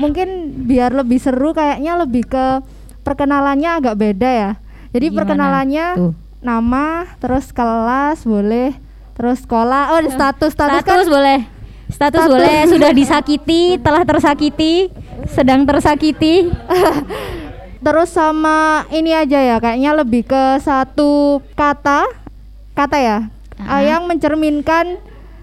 Mungkin biar lebih seru kayaknya lebih ke perkenalannya agak beda ya. Jadi Gimana perkenalannya tuh? nama, terus kelas boleh, terus sekolah. Oh, status status, Status kan boleh. Status, Status. boleh sudah disakiti, telah tersakiti, sedang tersakiti. terus sama ini aja ya, kayaknya lebih ke satu kata kata ya. Eh, yang mencerminkan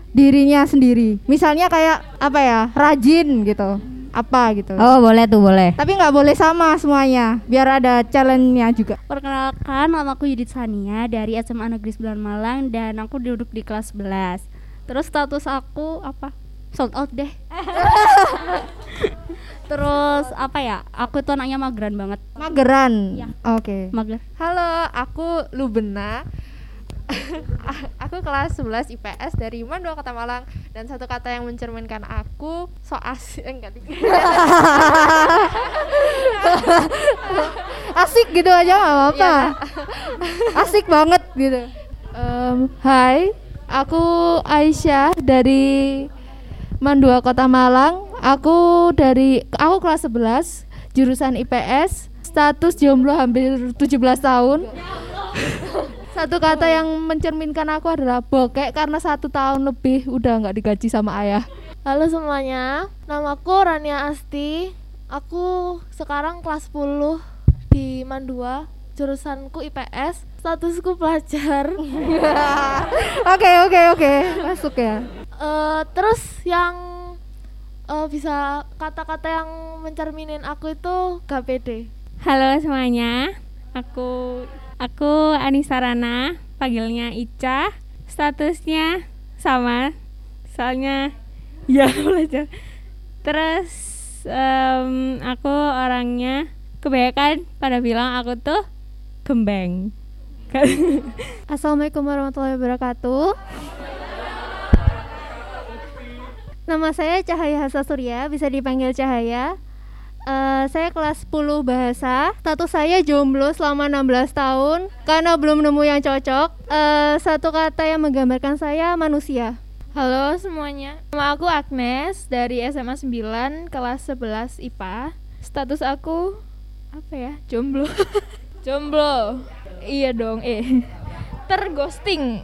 dirinya sendiri. Misalnya kayak apa ya? Rajin gitu. Apa gitu. Oh, boleh tuh, boleh. Tapi nggak boleh sama semuanya, biar ada challenge-nya juga. Perkenalkan, nama aku Yudit Sania dari SMA Negeri 9 Malang dan aku duduk di kelas 11. Terus status aku apa? Sold out deh. Terus apa ya? Aku tuh anaknya mageran banget. Mageran. Iya. Oke. Mager. Halo, aku Lubena. aku kelas 11 IPS dari Mandua Kota Malang dan satu kata yang mencerminkan aku so asik enggak ding. Asik gitu aja nggak apa-apa. Asik banget gitu. Em, hai, aku Aisyah dari Mandua Kota Malang. Aku dari aku kelas 11 jurusan IPS. Status jomblo hampir 17 tahun. Satu kata yang mencerminkan aku adalah bokek karena satu tahun lebih udah nggak digaji sama ayah. Halo semuanya, namaku Rania Asti. Aku sekarang kelas 10 di Mandua, jurusanku IPS, statusku pelajar. Oke oke oke masuk ya. Eh, terus yang eh, bisa kata-kata yang mencerminin aku itu gak pede. Halo semuanya, aku aku Anissa Rana, panggilnya Ica. Statusnya sama, soalnya ya belajar. Terus em, aku orangnya kebanyakan pada bilang aku tuh gembeng. Assalamualaikum warahmatullahi wabarakatuh. Nama saya Cahaya Hasa Surya, bisa dipanggil Cahaya. Eh, saya kelas 10 bahasa. Status saya jomblo selama 16 tahun karena belum nemu yang cocok. Eh, satu kata yang menggambarkan saya manusia. Halo semuanya, nama aku Agnes dari SMA 9 kelas 11 IPA. Status aku apa ya? Jomblo. Jomblo. Iya dong, eh. Terghosting.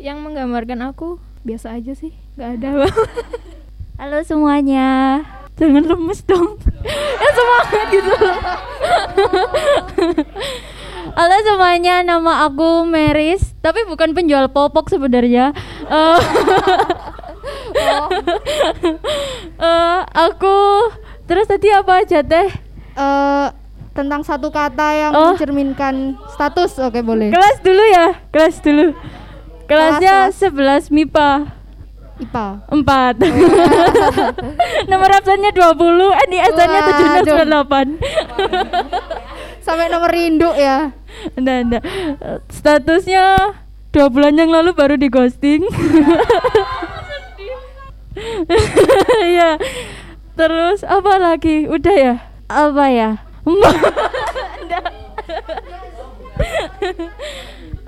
Yang menggambarkan aku biasa aja sih, nggak ada bang. Halo semuanya, jangan lemes dong. ya semangat gitu. Halo semuanya, nama aku Meris, tapi bukan penjual popok sebenarnya. Eh, eh, aku terus tadi apa aja teh? Eh tentang satu kata yang Oh. mencerminkan status. Oke boleh. Kelas dulu ya, kelas dulu. Kelasnya Kelas, 11 MIPA IPA. 4 Nomor absennya 20 Eh di absennya Waduh. 76 Sampai nomor induk ya. Enggak, enggak Statusnya Dua bulan yang lalu baru di ghosting Iya Terus apa lagi? Udah ya? Apa ya?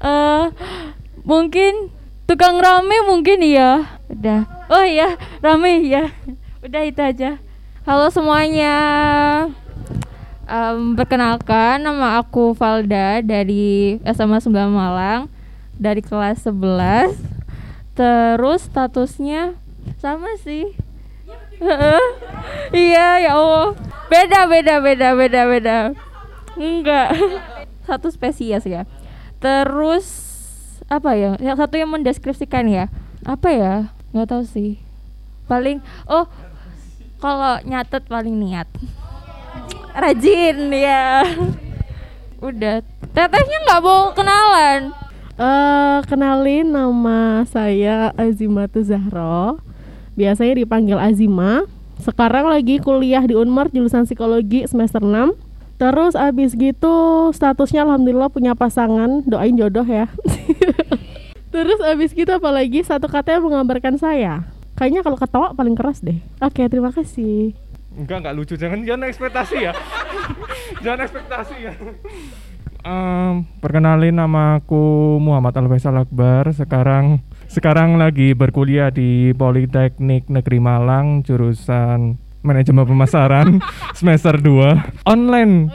Eh, mungkin tukang rame mungkin iya udah oh iya rame ya udah itu aja Halo semuanya. Em, perkenalkan nama aku Valda dari SMA 9 Malang dari kelas 11. Terus statusnya sama sih. Iya ya Allah. Beda beda beda beda beda. Enggak. Satu spesies ya. Terus apa ya? Yang satu yang mendeskripsikan ya. Apa ya? Nggak tahu sih. Paling oh kalau nyatet paling niat rajin ya udah tetehnya nggak mau kenalan Eh, kenalin nama saya Azimatu Zahro. Biasanya dipanggil Azima. Sekarang lagi kuliah di Unmar jurusan psikologi semester 6. Terus abis gitu statusnya alhamdulillah punya pasangan, doain jodoh ya. Terus abis gitu apalagi satu kata yang menggambarkan saya. Kayaknya kalau ketawa paling keras deh. Oke, terima kasih. Enggak, enggak lucu. Jangan jangan ekspektasi ya. jangan ekspektasi ya. Em, perkenalin nama aku Muhammad Al Faisal Akbar. Sekarang sekarang lagi berkuliah di Politeknik Negeri Malang jurusan manajemen pemasaran semester 2 online.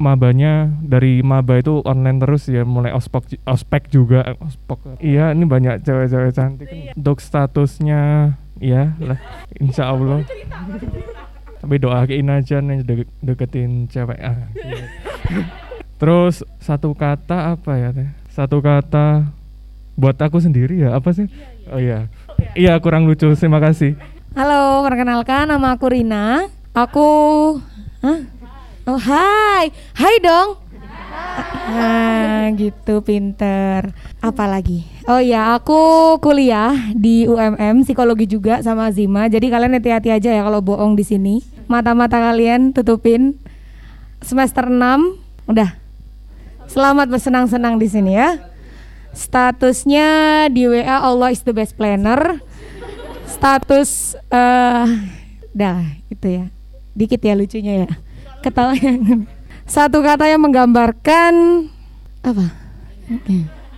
Mabanya dari maba itu online terus ya mulai ospek ospek juga. Ospek iya ini banyak cewek-cewek cantik untuk statusnya ya lah insya Allah. Tapi doain aja nih de- deketin cewek. Ah, iya. terus satu kata apa ya teh? Satu kata buat aku sendiri ya apa sih? Oh iya. Iya kurang lucu terima kasih. Halo, perkenalkan nama aku Rina. Aku Hah? Oh, hai. Hai dong. Nah, gitu pinter. Apalagi? Oh ya, aku kuliah di UMM psikologi juga sama Zima. Jadi kalian hati-hati aja ya kalau bohong di sini. Mata-mata kalian tutupin. Semester 6 udah. Selamat bersenang-senang di sini ya. Statusnya di WA Allah is the best planner status eh dah itu ya dikit ya lucunya ya ketawa. Satu kata yang menggambarkan apa?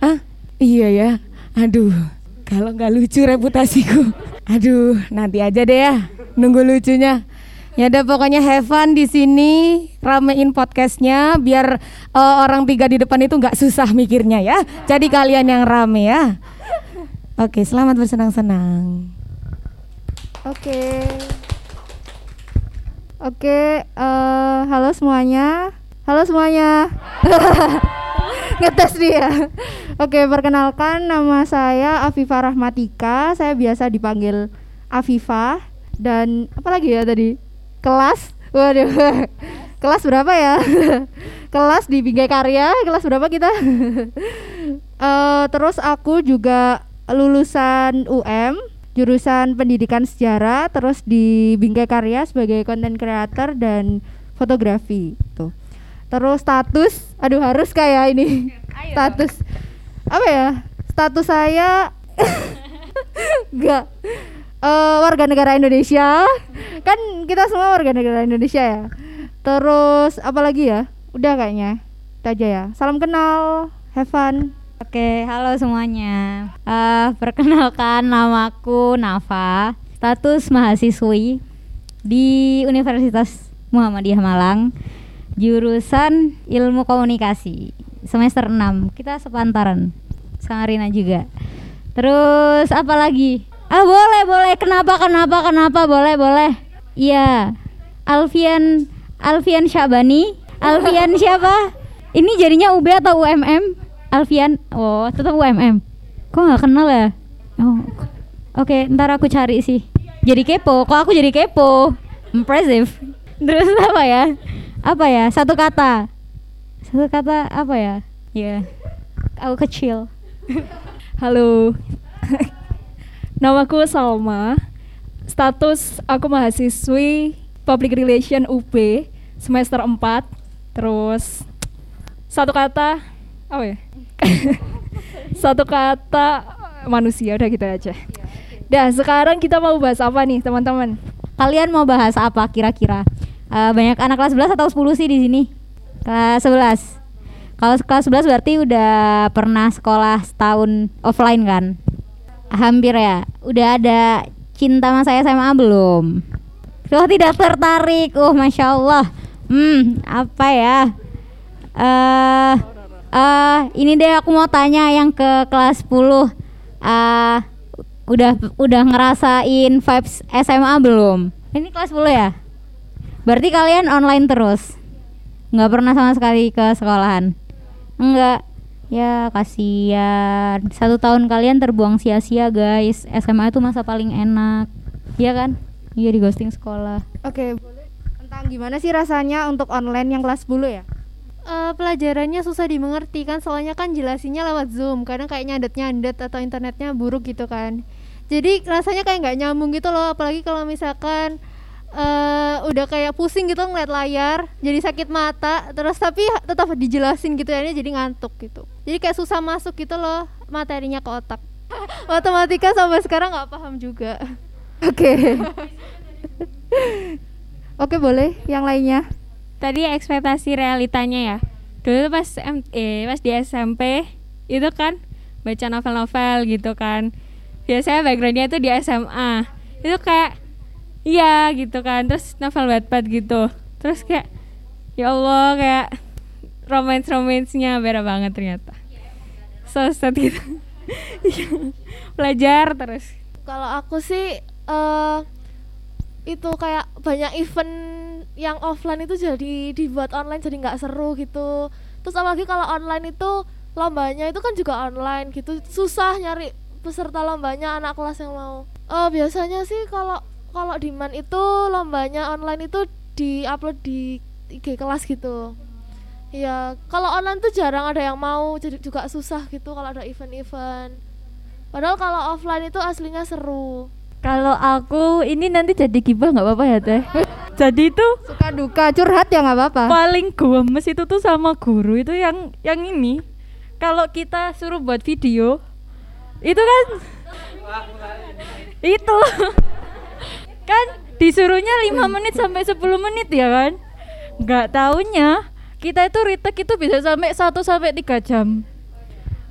Ah iya ya. Aduh kalau nggak lucu reputasiku. Aduh nanti aja deh ya. Nunggu lucunya. Ya udah pokoknya have fun di sini. Ramein podcastnya biar eh, orang tiga di depan itu nggak susah mikirnya ya. Jadi kalian yang rame ya. Oke selamat bersenang-senang. Oke. Oke, eh, halo semuanya. Halo semuanya. Ngetes dia. Oke, perkenalkan nama saya Afifah Rahmatika. Saya biasa dipanggil Afifah dan apa lagi ya tadi? Kelas. Waduh. Kelas berapa ya? kelas di Bingkai Karya. Kelas berapa kita? Eh, terus aku juga lulusan UM jurusan pendidikan sejarah terus di Bingkai Karya sebagai content creator dan fotografi tuh terus status aduh harus kayak ini. Status. Apa ya? Status saya enggak Eh, warga negara Indonesia. Kan kita semua warga negara Indonesia ya. Terus apa lagi ya? Udah kayaknya. Itu aja ya. Salam kenal. Have fun Oke, halo semuanya. Eh, perkenalkan namaku Nafa, status mahasiswi di Universitas Muhammadiyah Malang, jurusan Ilmu Komunikasi, semester 6. Kita sepantaran, sama Rina juga. Terus apa lagi? Ah, boleh, boleh. Kenapa, kenapa, kenapa? Boleh, boleh. Iya. Alfian Alfian Syabani. Alfian siapa? Ini jadinya UB atau UMM? Alfian, oh tetap UMM. Kok nggak kenal ya? Oh, oke, ntar aku cari sih. Jadi kepo, kok aku jadi kepo? Impressive. Terus apa ya? Apa ya? Satu kata. Satu kata apa ya? Ya, aku kecil. Halo. Namaku Salma. Status aku mahasiswi Public Relation UB semester 4. Terus satu kata apa ya? satu kata manusia udah gitu aja. Dah, sekarang kita mau bahas apa nih, teman-teman? Kalian mau bahas apa kira-kira? Eh, banyak anak kelas 11 atau 10 sih di sini? Kelas 11. Kalau kelas 11 berarti udah pernah sekolah setahun offline kan? Hampir ya. Udah ada cinta sama saya SMA belum? Kalau tidak tertarik, uh masya Allah. Hmm, apa ya? Eh, eh, ini deh aku mau tanya yang ke kelas 10 eh udah udah ngerasain vibes SMA belum? Ini kelas 10 ya? Berarti kalian online terus? Nggak pernah sama sekali ke sekolahan? Enggak. Ya kasihan. Satu tahun kalian terbuang sia-sia guys. SMA itu masa paling enak. Iya kan? Iya di ghosting sekolah. Oke, boleh tentang gimana sih rasanya untuk online yang kelas 10 ya? Eh, pelajarannya susah dimengerti kan soalnya kan jelasinnya lewat zoom kadang kayak nyandet-nyandet atau internetnya buruk gitu kan. Jadi rasanya kayak nggak nyambung gitu loh apalagi kalau misalkan eh udah kayak pusing gitu ngeliat layar jadi sakit mata terus tapi tetap dijelasin gitu ya jadi ngantuk gitu. Jadi kayak susah masuk gitu loh materinya ke otak. Matematika sampai sekarang nggak paham juga. Oke. Oke, boleh. Yang lainnya. Tadi ekspektasi realitanya ya. Dulu pas M- eh, pas di SMP itu kan baca novel-novel gitu kan. Biasanya backgroundnya itu di SMA. Itu kayak iya gitu kan terus novel Wattpad gitu terus kayak ya Allah kayak romance romansnya beda banget ternyata so sad gitu belajar terus Kalau aku sih eh itu kayak banyak event yang offline itu jadi dibuat online jadi nggak seru gitu. Terus apalagi kalau online itu lombanya itu kan juga online gitu. Susah nyari peserta lombanya anak kelas yang mau. Eh biasanya sih kalau kalau demand itu lombanya online itu di-upload di IG kelas gitu. Iya, kalau online tuh jarang ada yang mau, jadi juga susah gitu kalau ada event-event. Padahal kalau offline itu aslinya seru. Kalau aku ini nanti jadi gibah nggak apa-apa ya teh? Jadi itu Suka duka curhat ya nggak apa-apa. paling gemes itu tuh sama guru itu yang yang ini. Kalau kita suruh buat video itu kan itu. Kan disuruhnya 5 menit sampai 10 menit ya kan? Nggak taunya kita itu retake itu bisa sampai 1 sampai 3 jam.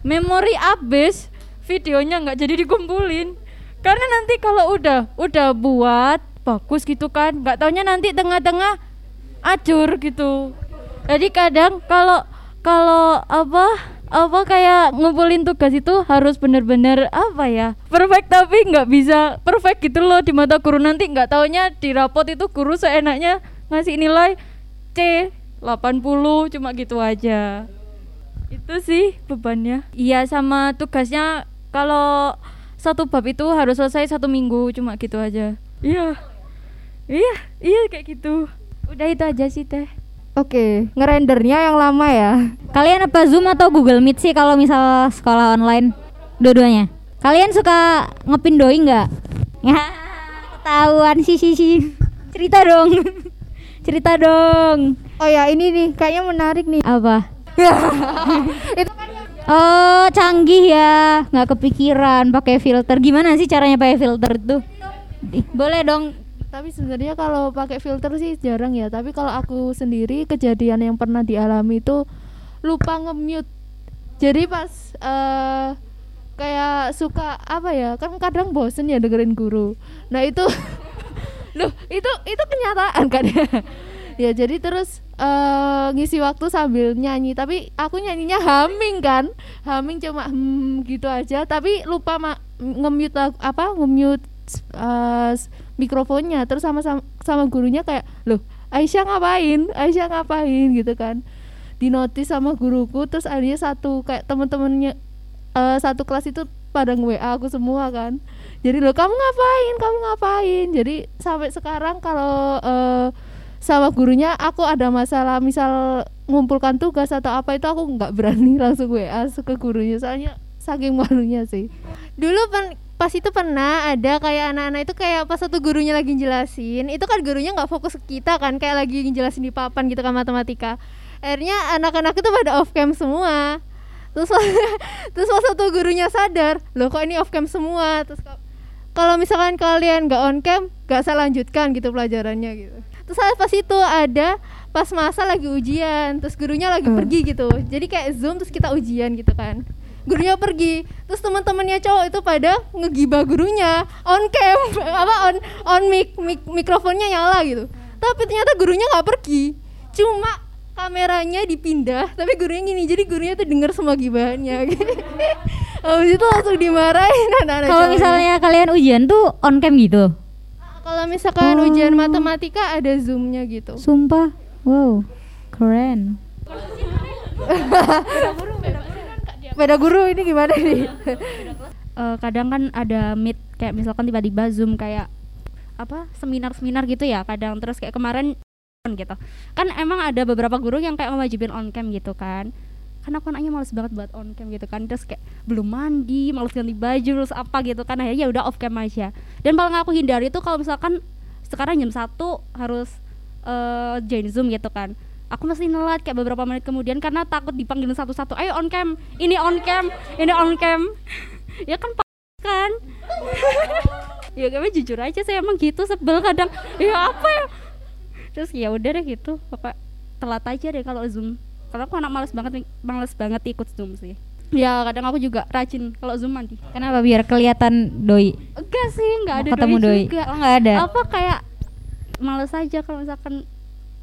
Memori habis videonya nggak jadi dikumpulin karena nanti kalau udah udah buat bagus gitu kan. Nggak taunya nanti tengah-tengah acur gitu. Jadi kadang kalau kalau apa apa kayak ngumpulin tugas itu harus bener-bener apa ya perfect. Tapi nggak bisa perfect gitu loh di mata guru. Nanti nggak taunya di rapot itu guru seenaknya ngasih nilai C 80 cuma gitu aja. Itu sih bebannya. Iya sama tugasnya. Kalau satu bab itu harus selesai satu minggu cuma gitu aja iya iya iya kayak gitu udah itu aja sih teh Oke, ngerendernya yang lama ya. Kalian apa Zoom atau Google Meet sih kalau misal sekolah online? Dua-duanya. Kalian suka ngepin doi nggak? Ya, ketahuan sih sih sih. Cerita dong. Cerita dong. Oh ya, ini nih kayaknya menarik nih. Apa? Itu kan Oh, canggih ya. nggak kepikiran pakai filter. Gimana sih caranya pakai filter tuh? Boleh dong. Tapi sebenarnya kalau pakai filter sih jarang ya. Tapi kalau aku sendiri kejadian yang pernah dialami itu lupa nge-mute. Jadi pas eh kayak suka apa ya? Kan kadang bosen ya dengerin guru. Nah, itu Loh, itu itu kenyataan kan ya. ya jadi terus eh ngisi waktu sambil nyanyi. Tapi aku nyanyinya humming kan. Humming cuma hmm gitu aja. Tapi lupa nge-mute apa nge-mute s- mikrofonnya. Terus sama, sama sama gurunya kayak loh Aisyah ngapain? Aisyah ngapain? gitu kan. Dinotis sama guruku. Terus akhirnya satu kayak temen-temennya eh, satu kelas itu pada nge WA aku semua kan. Jadi lo kamu ngapain? Kamu ngapain? Jadi sampai sekarang kalau eh, sama gurunya aku ada masalah misal ngumpulkan tugas atau apa itu aku nggak berani langsung WA ke gurunya soalnya saking malunya sih. Dulu pen- pas itu pernah ada kayak anak-anak itu kayak pas satu gurunya lagi jelasin itu kan gurunya nggak fokus ke kita kan kayak lagi jelasin di papan gitu kan matematika. Akhirnya anak-anak itu pada off cam semua. Terus terus pas satu gurunya sadar loh kok ini off cam semua? Terus ka- kalau misalkan kalian nggak on cam nggak saya lanjutkan gitu pelajarannya gitu terus saya pas itu ada pas masa lagi ujian terus gurunya lagi pergi gitu. Jadi kayak zoom terus kita ujian gitu kan. Gurunya pergi terus teman-temannya cowok itu pada ngegibah gurunya. On cam apa on on mic, mic mikrofonnya nyala gitu. Tapi ternyata gurunya nggak pergi. Cuma kameranya dipindah tapi gurunya gini. Jadi gurunya tuh dengar semua gibahannya. Habis itu langsung dimarahin anak-anak Kalau misalnya kalian ujian tuh on cam gitu. Kalau misalkan ujian matematika ada zoomnya gitu Sumpah. Wow. Keren. Beda guru ini gimana nih? Eh, kadang kan ada meet kayak misalkan tiba-tiba zoom kayak apa seminar-seminar gitu ya kadang terus kayak kemarin gitu kan emang ada beberapa guru yang kayak mewajibin on cam gitu kan karena aku anaknya males banget buat on cam gitu kan. Terus kayak belum mandi males ganti baju terus apa gitu kan. Akhirnya ya udah off cam aja. Dan paling aku hindari itu kalau misalkan sekarang jam satu harus eh, join zoom gitu kan. Aku masih nelat kayak beberapa menit kemudian karena takut dipanggilin satu-satu. Ayo on cam ini on cam ini on cam. Ya kan kan? Ya kami jujur aja saya emang gitu sebel kadang. Ya apa ya? Terus ya udah deh gitu pokok telat aja deh kalau zoom kalau aku anak males banget males banget ikut zoom sih Ya kadang aku juga rajin kalau zoom mandi. Kenapa biar kelihatan doi? Enggak sih, enggak ada ketemu doi. juga. Oh, nggak ada. Apa kayak males aja kalau misalkan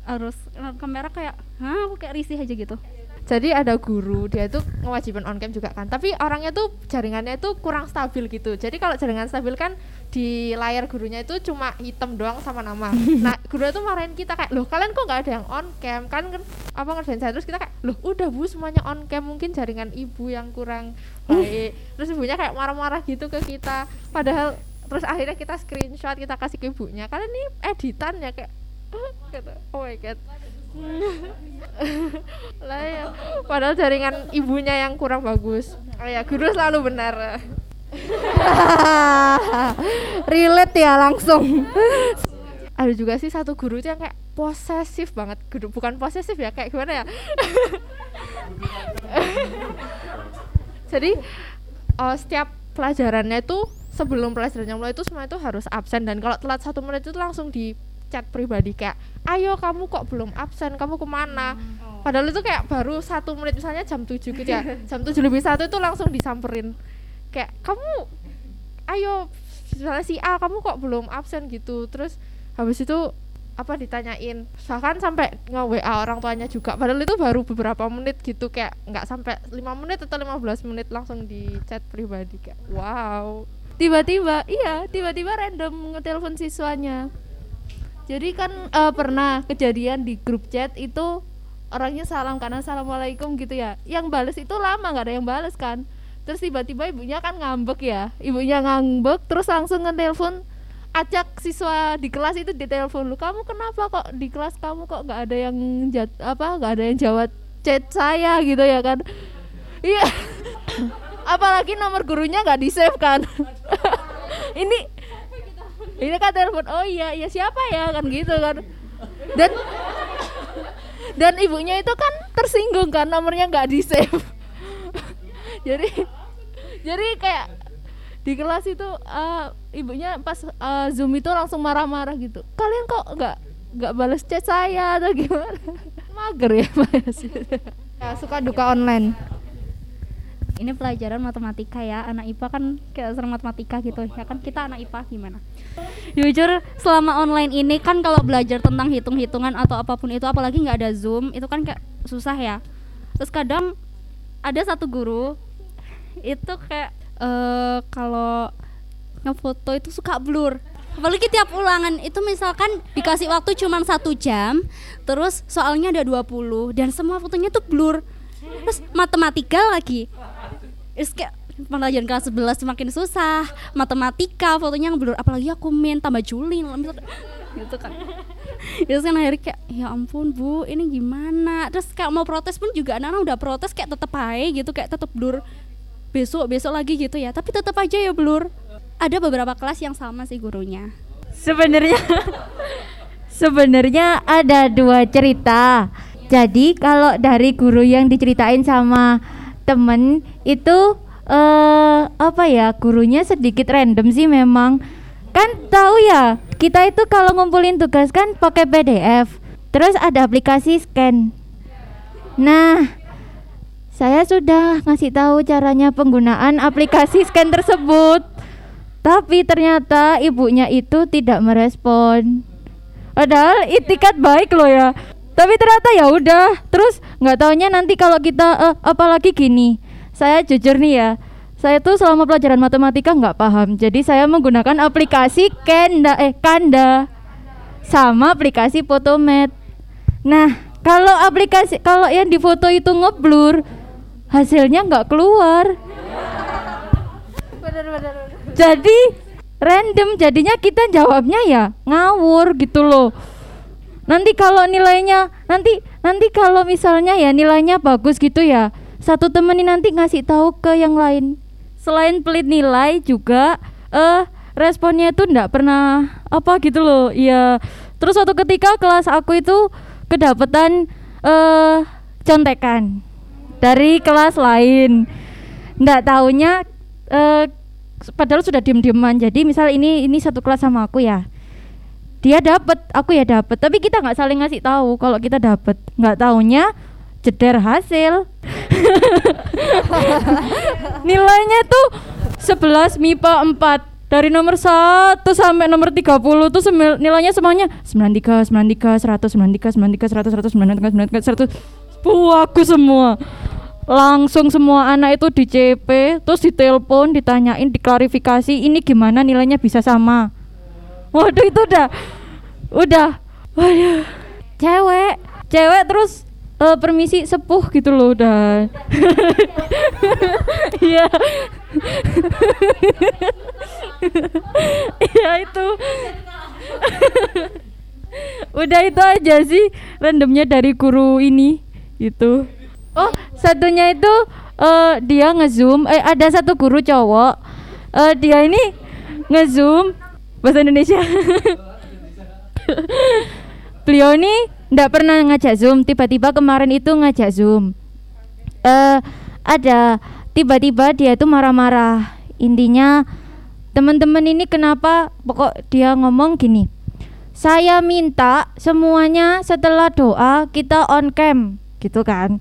harus eh, kamera kayak, hah aku kayak risih aja gitu. Jadi ada guru, dia itu ngewajibin on cam juga kan. Tapi orangnya tuh jaringannya itu kurang stabil gitu. Jadi kalau jaringan stabil kan di layar gurunya itu cuma hitam doang sama nama. nah, guru itu marahin kita kayak, "Loh, kalian kok nggak ada yang on cam?" Kan kan apa ngerjain saya terus kita kayak, "Loh, udah Bu semuanya on cam, mungkin jaringan ibu yang kurang baik." terus ibunya kayak marah-marah gitu ke kita. Padahal terus akhirnya kita screenshot, kita kasih ke ibunya. Kalian ini editan ya kayak gitu. Oh my god. lah ya padahal jaringan ibunya yang kurang bagus oh ya guru selalu benar relate ya langsung. Ada juga sih satu guru itu yang kayak posesif banget. Guru bukan posesif ya kayak gimana ya? Jadi oh, setiap pelajarannya itu sebelum pelajarannya mulai itu semua itu harus absen. Dan kalau telat satu menit itu langsung di chat pribadi kayak ayo kamu kok belum absen? Kamu ke mana? Padahal itu kayak baru satu menit misalnya jam 7 gitu ya. Jam 7 lebih satu itu langsung disamperin kayak kamu ayo misalnya si A kamu kok belum absen gitu? Terus habis itu apa ditanyain. Bahkan sampai nge WA orang tuanya juga. Padahal itu baru beberapa menit gitu kayak nggak sampai lima menit atau 15 menit langsung di chat pribadi kayak wow. Tiba-tiba iya tiba-tiba random ngetelepon siswanya. Jadi kan eh, pernah kejadian di grup chat itu orangnya salam karena assalamualaikum gitu ya. Yang bales itu lama nggak ada yang bales kan terus tiba-tiba ibunya kan ngambek ya. Ibunya ngambek terus langsung ngetelepon acak siswa di kelas itu ditelepon lu kamu kenapa kok di kelas kamu kok nggak ada yang jat, apa nggak ada yang jawab chat saya? Gitu ya kan. Iya. Apalagi nomor gurunya nggak di save kan. Ini ini kan telepon oh iya iya siapa ya? Kan gitu kan. Dan dan ibunya itu kan tersinggung kan nomornya nggak di save jadi jadi kayak di kelas itu eh, ibunya pas eh, zoom itu langsung marah-marah gitu. Kalian kok nggak nggak balas chat saya atau gimana? Mager ya Mas. Ya, suka duka online. Ini pelajaran matematika ya, anak IPA kan kayak sering matematika gitu. Ya kan kita anak IPA gimana? Jujur selama online ini kan kalau belajar tentang hitung-hitungan atau apa pun itu apalagi nggak ada zoom itu kan kayak susah ya. Terus kadang ada satu guru itu kayak eh kalau ngefoto itu suka blur. Apalagi tiap ulangan. Itu misalkan dikasih waktu cuma satu jam terus soalnya ada 20 dan semua fotonya tuh blur. Terus matematika lagi. Terus kayak pelajaran kelas 11 semakin susah matematika fotonya blur apalagi aku main tambah julin gitu kan. Terus kan akhirnya kayak ya ampun bu ini gimana? Terus kayak mau protes pun juga anak-anak udah protes kayak tetep aja gitu kayak tetep blur besok besok lagi gitu ya. Tapi tetap aja ya blur. Ada beberapa kelas yang sama sih gurunya. Sebenarnya sebenarnya ada dua cerita. Jadi kalau dari guru yang diceritain sama temen itu eh apa ya gurunya sedikit random sih memang. Kan tahu ya kita itu kalau ngumpulin tugas kan pakai PDF terus ada aplikasi scan. Nah saya sudah ngasih tahu caranya penggunaan aplikasi scan tersebut tapi ternyata ibunya itu tidak merespon. Padahal itikat baik loh ya. Tapi ternyata ya udah. Terus nggak taunya nanti kalau kita eh, apalagi gini. Saya jujur nih ya. Saya tuh selama pelajaran matematika nggak paham. Jadi saya menggunakan aplikasi Kanda eh Kanda sama aplikasi Photomat. Nah, kalau aplikasi kalau yang di foto itu ngeblur, hasilnya nggak keluar. Jadi random jadinya kita jawabnya ya ngawur gitu loh. Nanti kalau nilainya nanti nanti kalau misalnya ya nilainya bagus gitu ya. Satu temen ini nanti ngasih tahu ke yang lain. Selain pelit nilai juga eh responnya itu ndak pernah apa gitu loh. Iya. Terus suatu ketika kelas aku itu kedapetan eh contekan dari kelas lain. Nggak taunya eh padahal sudah diem-dieman. Jadi misal ini ini satu kelas sama aku ya dia dapat aku ya dapat tapi kita nggak saling ngasih tahu kalau kita dapat nggak taunya jeder hasil. Nilainya tuh 11 MIPA 4 dari nomor 1 sampai nomor 30 tuh nilainya semuanya 93 93 100 93 93 100 100 93 93 100 puaku semua. Langsung semua anak itu di CP terus ditelepon ditanyain diklarifikasi ini gimana nilainya bisa sama. Waduh itu udah udah waduh. Cewek cewek terus eh, permisi sepuh gitu loh udah. Iya. Iya itu. Udah itu aja sih randomnya dari guru ini itu oh satunya itu eh, dia ngezoom eh ada satu guru cowok. Eh, dia ini ngezoom bahasa Indonesia. Beliau ini ndak pernah ngajak zoom tiba-tiba kemarin itu ngajak zoom. Eh ada tiba-tiba dia itu marah-marah. Intinya teman-teman ini kenapa pokok dia ngomong gini saya minta semuanya setelah doa kita on cam gitu kan.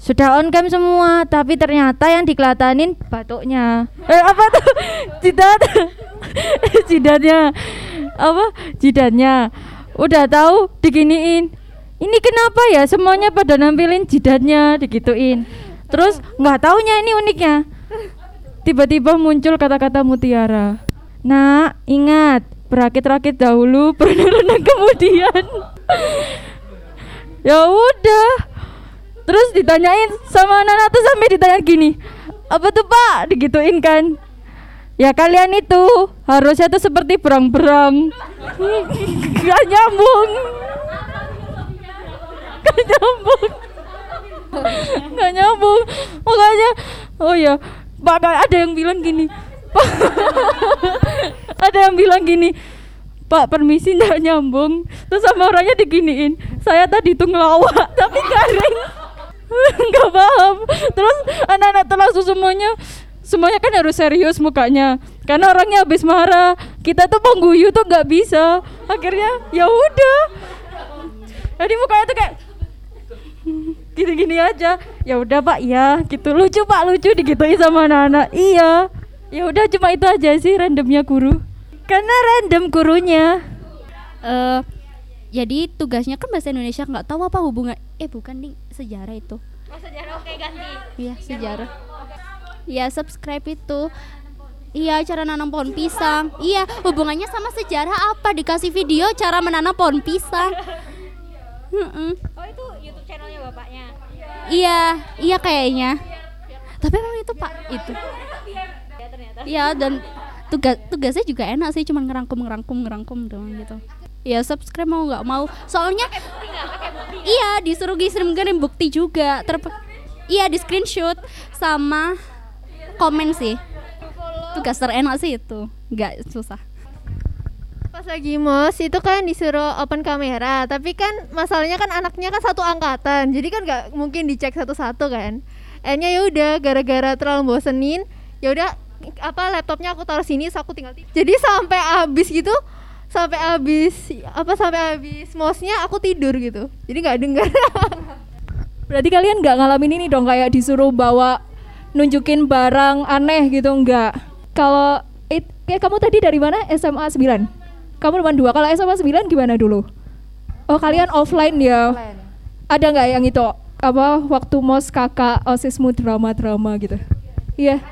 Sudah on cam semua tapi ternyata yang dikelatanin batuknya. Eh apa tuh? Jidat. Jidatnya. Apa? Jidatnya. Udah tahu diginiin. Ini kenapa ya semuanya pada nampilin jidatnya? Digituin. Terus nggak taunya ini uniknya. Tiba-tiba muncul kata-kata mutiara. Nah ingat berakit-rakit dahulu berenang kemudian ya udah. Terus ditanyain sama anak-anak tuh sampai ditanya gini apa tuh pak? Digituin kan. Ya kalian itu harusnya tuh seperti berang-berang gak nyambung. Gak nyambung. Gak nyambung. Makanya oh ya pak ada yang bilang gini. Ada yang bilang gini Pak permisi nggak nyambung. Terus sama orangnya diginiin saya tadi itu ngelawak tapi garing nggak paham. Terus anak-anak tuh langsung semuanya semuanya kan harus serius mukanya. Karena orangnya habis marah. Kita tuh pengguyu tuh nggak bisa. Akhirnya ya udah. Jadi mukanya tuh kayak gini-gini aja. Ya udah pak ya gitu. Lucu pak lucu digituin sama anak-anak. Iya. Ya udah cuma itu aja sih randomnya guru. Karena random gurunya. Eh jadi tugasnya kan bahasa Indonesia nggak tahu apa hubungan eh bukan nih sejarah itu. Oh sejarah. Oke ganti. iya sejarah. iya subscribe itu. Iya cara nanam pohon pisang. Iya hubungannya sama sejarah apa? Dikasih video cara menanam pohon pisang. Mm-mm. Oh itu YouTube channelnya bapaknya. iya iya kayaknya. Tapi emang itu pak itu. Iya dan tugas tugasnya juga enak sih cuma ngerangkum ngerangkum ngerangkum doang gitu ya subscribe mau nggak mau. Soalnya iya disuruh kirim bukti juga. Ter iya di screenshot sama komen sih. Tugas terenak sih itu. Nggak susah. Pas lagi mos itu kan disuruh open kamera, tapi kan masalahnya kan anaknya kan satu angkatan, jadi kan nggak mungkin dicek satu-satu kan. Akhirnya ya udah gara-gara terlalu bosenin, ya udah apa laptopnya aku taruh sini, so aku tinggal tidur. Jadi sampai habis gitu, sampai habis apa sampai habis mosnya aku tidur gitu, jadi nggak dengar. Berarti kalian nggak ngalamin ini dong kayak disuruh bawa nunjukin barang aneh gitu enggak? Kalau it- kayak kamu tadi dari mana? SMA 9. Kamu depan dua. Kalau SMA 9 gimana dulu? Oh, kalian offline ya. Ada nggak yang itu apa waktu mos kakak osismu drama-drama gitu? Iya.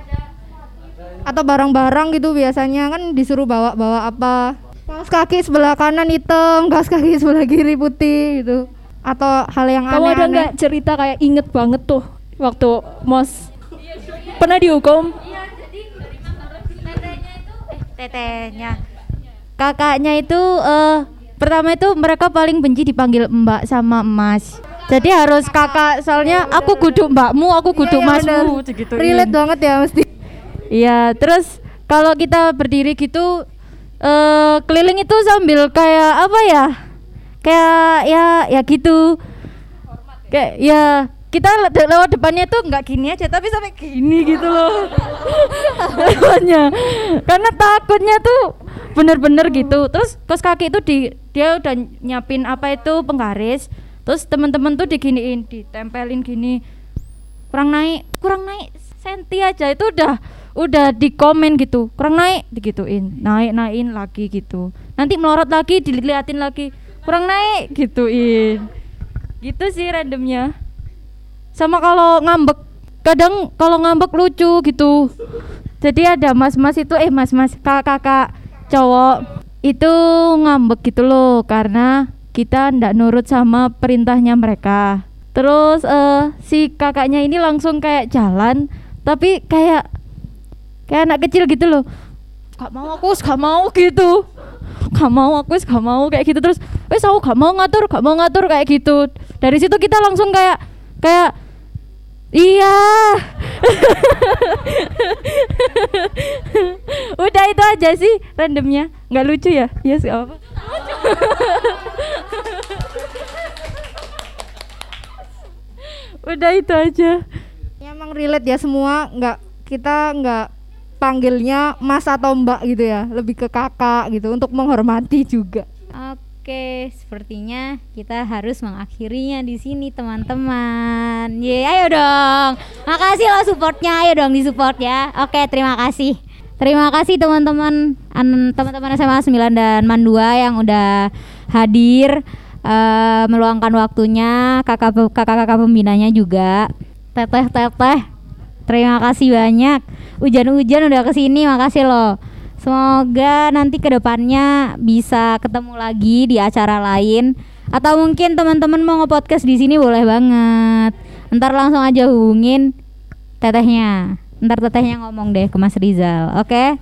atau barang-barang gitu biasanya kan disuruh bawa-bawa apa kaos kaki sebelah kanan hitam kaos kaki sebelah kiri putih gitu. Atau hal yang Kamu ada aneh-aneh. nggak cerita kayak inget banget tuh waktu mos? Pernah dihukum? tetenya kakaknya itu eh pertama itu mereka paling benci dipanggil mbak sama emas jadi harus kakak soalnya aku guduk mbakmu aku guduk Iya, iya, masmu relate banget ya mesti. Iya terus kalau kita berdiri gitu eh keliling itu sambil kayak apa ya? Kayak ya ya gitu. Kayak ya kita le- lewat depannya tuh nggak gini aja tapi sampai gini gitu loh. Lewatnya. Karena takutnya tuh bener-bener gitu. Terus kos kaki itu di dia udah nyiapin apa itu penggaris. Terus teman-teman tuh diginiin ditempelin gini. Kurang naik kurang naik senti aja itu udah udah di komen gitu kurang naik digituin. Naik naikin lagi gitu. Nanti melorot lagi dilihatin lagi kurang naik gituin. Gitu sih randomnya. Sama kalau ngambek kadang kalau ngambek lucu gitu. Jadi ada mas-mas itu eh mas-mas kakak-kakak cowok itu ngambek gitu loh karena kita ndak nurut sama perintahnya mereka. Terus eh si kakaknya ini langsung kayak jalan tapi kayak kayak anak kecil gitu loh. Gak mau aku gak mau gitu. Gak mau aku gak mau kayak gitu terus. Wes aku gak mau ngatur gak mau ngatur kayak gitu. Dari situ kita langsung kayak kayak iya. Udah itu aja sih randomnya. Nggak lucu ya? Ya yes, apa udah itu aja. Ya, emang relate ya semua. Nggak kita nggak panggilnya mas atau mbak gitu ya lebih ke kakak gitu untuk menghormati juga Oke, sepertinya kita harus mengakhirinya di sini teman-teman. Ye, ayo dong. Makasih lo supportnya, ayo dong disupport ya. Oke, terima kasih. Terima kasih teman-teman an- teman-teman SMA 9 dan Man 2 yang udah hadir eh, meluangkan waktunya, kakak kakak-kakak pembinanya juga. Teteh-teteh. Terima kasih banyak. Hujan-hujan udah ke sini, makasih loh. Semoga nanti ke depannya bisa ketemu lagi di acara lain atau mungkin teman-teman mau nge-podcast di sini boleh banget. Ntar langsung aja hubungin tetehnya. Ntar tetehnya ngomong deh ke Mas Rizal, oke?